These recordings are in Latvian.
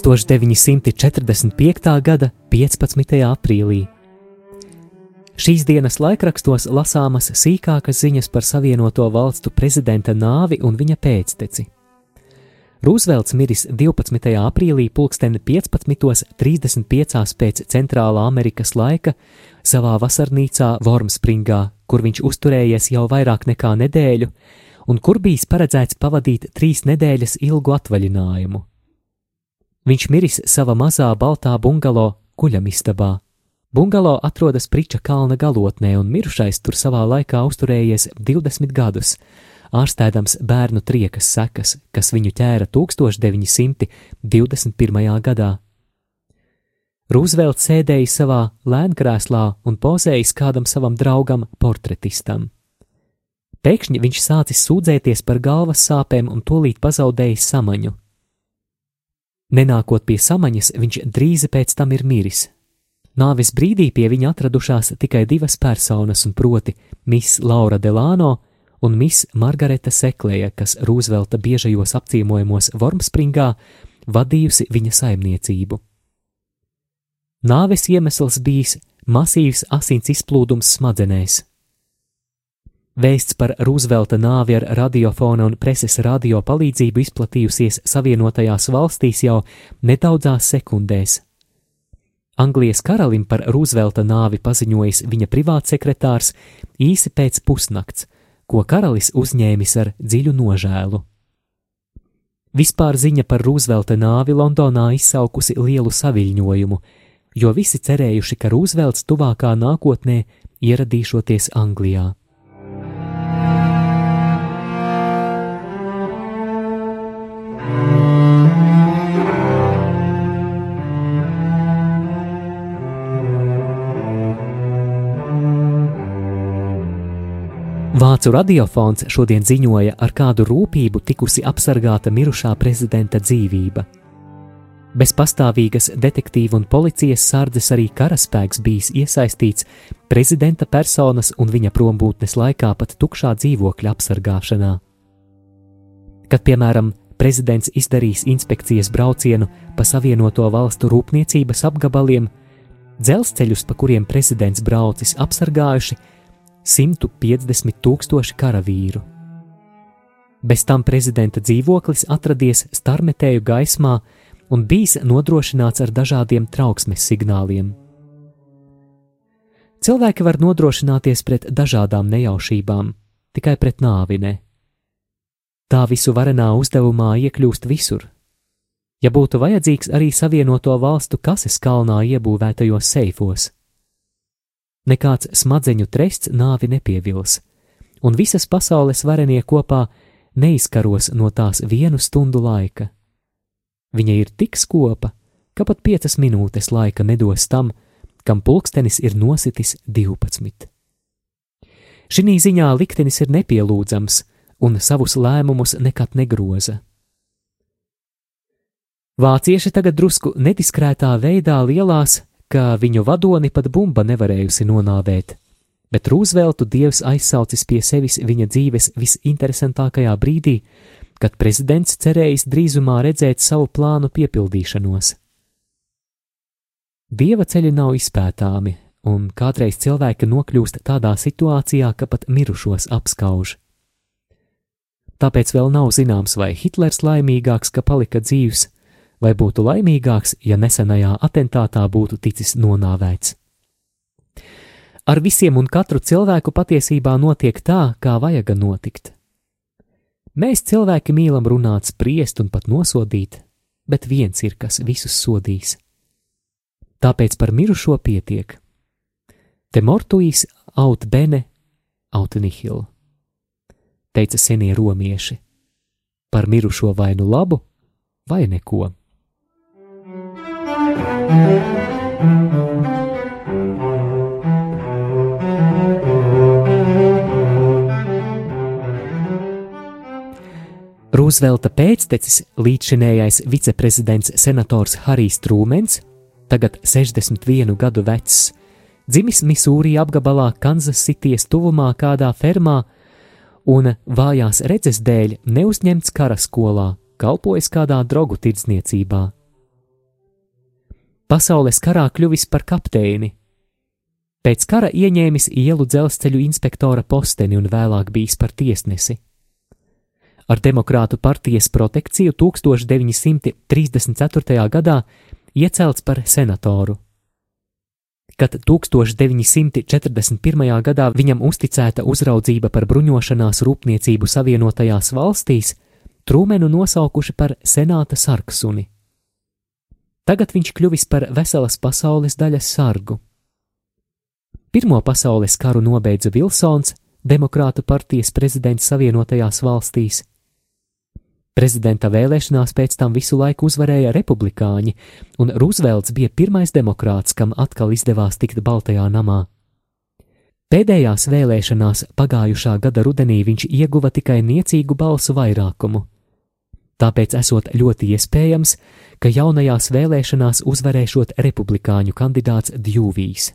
Tūkstoš 945. gada 15. aprīlī Šīs dienas laikrakstos lasāmas sīkākas ziņas par Savienoto valstu prezidenta nāvi un viņa pēcteci. Rūzvelts miris 12. aprīlī, pulksten 15.35 pēc Centrālā Amerikas laika, savā vasarnīcā Vormspringā, kur viņš uzturējies jau vairāk nekā nedēļu, un kur bijis paredzēts pavadīt trīs nedēļas ilgu atvaļinājumu. Viņš miris savā mazā baltā bungalo kuļamistabā. Bungalo atrodas Priča kalna galotnē, un mirušais tur savā laikā uzturējies 20 gadus, ārstēdams bērnu triekas sekas, kas viņu ķēra 1921. gadā. Rūzvelts sēdēja savā lēnkrēslā un pozējis kādam savam draugam, portretistam. Pēkšņi viņš sācis sūdzēties par galvas sāpēm un tūlīt pazaudējis samaņu. Nenākot pie samaņas, viņš drīz pēc tam ir miris, Nāves brīdī pie viņa atradušās tikai divas personas, un proti Miss Laura Delano un Miss Margareta Seklēja, kas Rūzvelta biežajos apciemojumos Vormspringā vadījusi viņa saimniecību. Nāves iemesls bijis masīvs asins izplūdums smadzenēs. Vēsts par Rūzvelta nāvi ar radiofona un preses radio palīdzību izplatījusies Savienotajās valstīs jau nedaudzās sekundēs, Anglijas karalim par Rūzvelta nāvi paziņojis viņa privātsekretārs īsi pēc pusnakts, ko karalis uzņēmis ar dziļu nožēlu. Vispār ziņa par Rūzvelta nāvi Londonā izsaukusi lielu saviļņojumu, jo visi cerējuši, ka Rūzvelts tuvākā nākotnē ieradīšoties Anglijā. Vācu radiofons šodien ziņoja, ar kādu rūpību tikusi apsargāta mirušā prezidenta dzīvība. Bez pastāvīgas detektīva un policijas sardzes arī karaspēks bijis iesaistīts prezidenta personas un viņa prombūtnes laikā pat tukšā dzīvokļa apsargāšanā. Kad, piemēram, prezidents izdarījis inspekcijas braucienu pa Savienoto valstu rūpniecības apgabaliem, dzelzceļus, pa kuriem prezidents braucis, apsargājuši 150 tūkstoši karavīru. Bez tam prezidenta dzīvoklis atradies starmetēju gaismā un bijis nodrošināts ar dažādiem trauksmes signāliem. Cilvēki var nodrošināties pret dažādām nejaušībām, tikai pret nāvi. Tā visu varenā uzdevumā iekļūst visur. Ja būtu vajadzīgs arī savienoto valstu kases kalnā iebūvētajos seifos, Nekāds smadzeņu trests nāvi nepievils, un visas pasaules varenie kopā neizkaros no tās vienu stundu laika. Viņa ir tik skopa, ka pat piecas minūtes laika nedos tam, kam pulkstenis ir nositis 12. Šī ziņā liktenis ir nepielūdzams un savus lēmumus nekad negroza. Vācieši tagad drusku nediskrētā veidā lielās ka viņu vadoni pat bumba nevarējusi nonāvēt, bet Rūzveltu dievs aizsaucis pie sevis viņa dzīves visinteresantākajā brīdī, kad prezidents cerējis drīzumā redzēt savu plānu piepildīšanos. Dieva ceļi nav izpētāmi, un kādreiz cilvēki nokļūst tādā situācijā, ka pat mirušos apskauž. Tāpēc vēl nav zināms, vai Hitlers laimīgāks, ka palika dzīvs, vai būtu laimīgāks, ja nesenajā atentātā būtu ticis nonāvēts. Ar visiem un katru cilvēku patiesībā notiek tā, kā vajag notikt. Mēs cilvēki mīlam runāt, spriest un pat nosodīt, bet viens ir, kas visus sodīs. Tāpēc par mirušo pietiek. Te mortuīs aut bene, aut nihil. Teica senie romieši par mirušo vai nu labu, vai neko. Rūzvelta pēctecis, līdzšinējais viceprezidents senators Harijs Trūmens, tagad 61 gadu vecs, dzimis Misūrī apgabalā Kansas Citijas tuvumā kādā fermā, un vājās redzes dēļ neuzņemts karaskolā, kalpojis kādā drogu tirdzniecībā. Pasaules karā kļuvis par kapteini. Pēc kara ieņēmis ielu dzelzceļu inspektora posteni un vēlāk bijis par tiesnesi. Ar Demokrātu partijas protekciju 1934. gadā iecelts par senatoru kad 1941. gadā viņam uzticēta uzraudzība par bruņošanās rūpniecību Savienotajās valstīs, Trūmenu nosaukuši par senāta sarksuni. Tagad viņš kļuvis par veselas pasaules daļas sargu. Pirmo pasaules karu nobeidza Vilsons, Demokrātu partijas prezidents Savienotajās valstīs, Prezidenta vēlēšanās pēc tam visu laiku uzvarēja republikāņi, un Rūzvelts bija pirmais demokrāts, kam atkal izdevās tikt Baltajā namā. Pēdējās vēlēšanās pagājušā gada rudenī viņš ieguva tikai niecīgu balsu vairākumu. Tāpēc esot ļoti iespējams, ka jaunajās vēlēšanās uzvarēšot republikāņu kandidāts Djūvijs.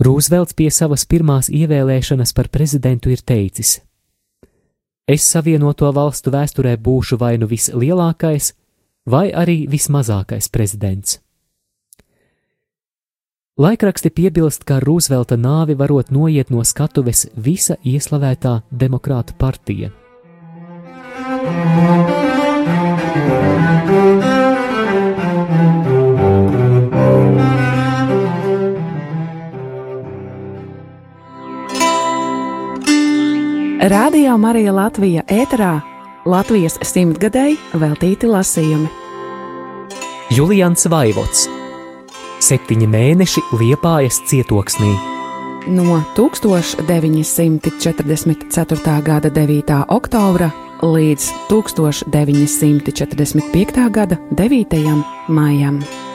Rūzvelts pie savas pirmās ievēlēšanas par prezidentu ir teicis: es savienoto valstu vēsturē būšu vai nu vislielākais, vai arī vismazākais prezidents. Laikraksti piebilst, ka Rūzvelta nāvi varot noiet no skatuves visa ieslavētā demokrāta partija. Radio Marija Latvija ēterā Latvijas simtgadēji veltīti lasījumi. Julians Vaivots Septiņi mēneši Liepājas cietoksnī. No 1944. gada 9. oktobra līdz 1945. gada 9. maijam.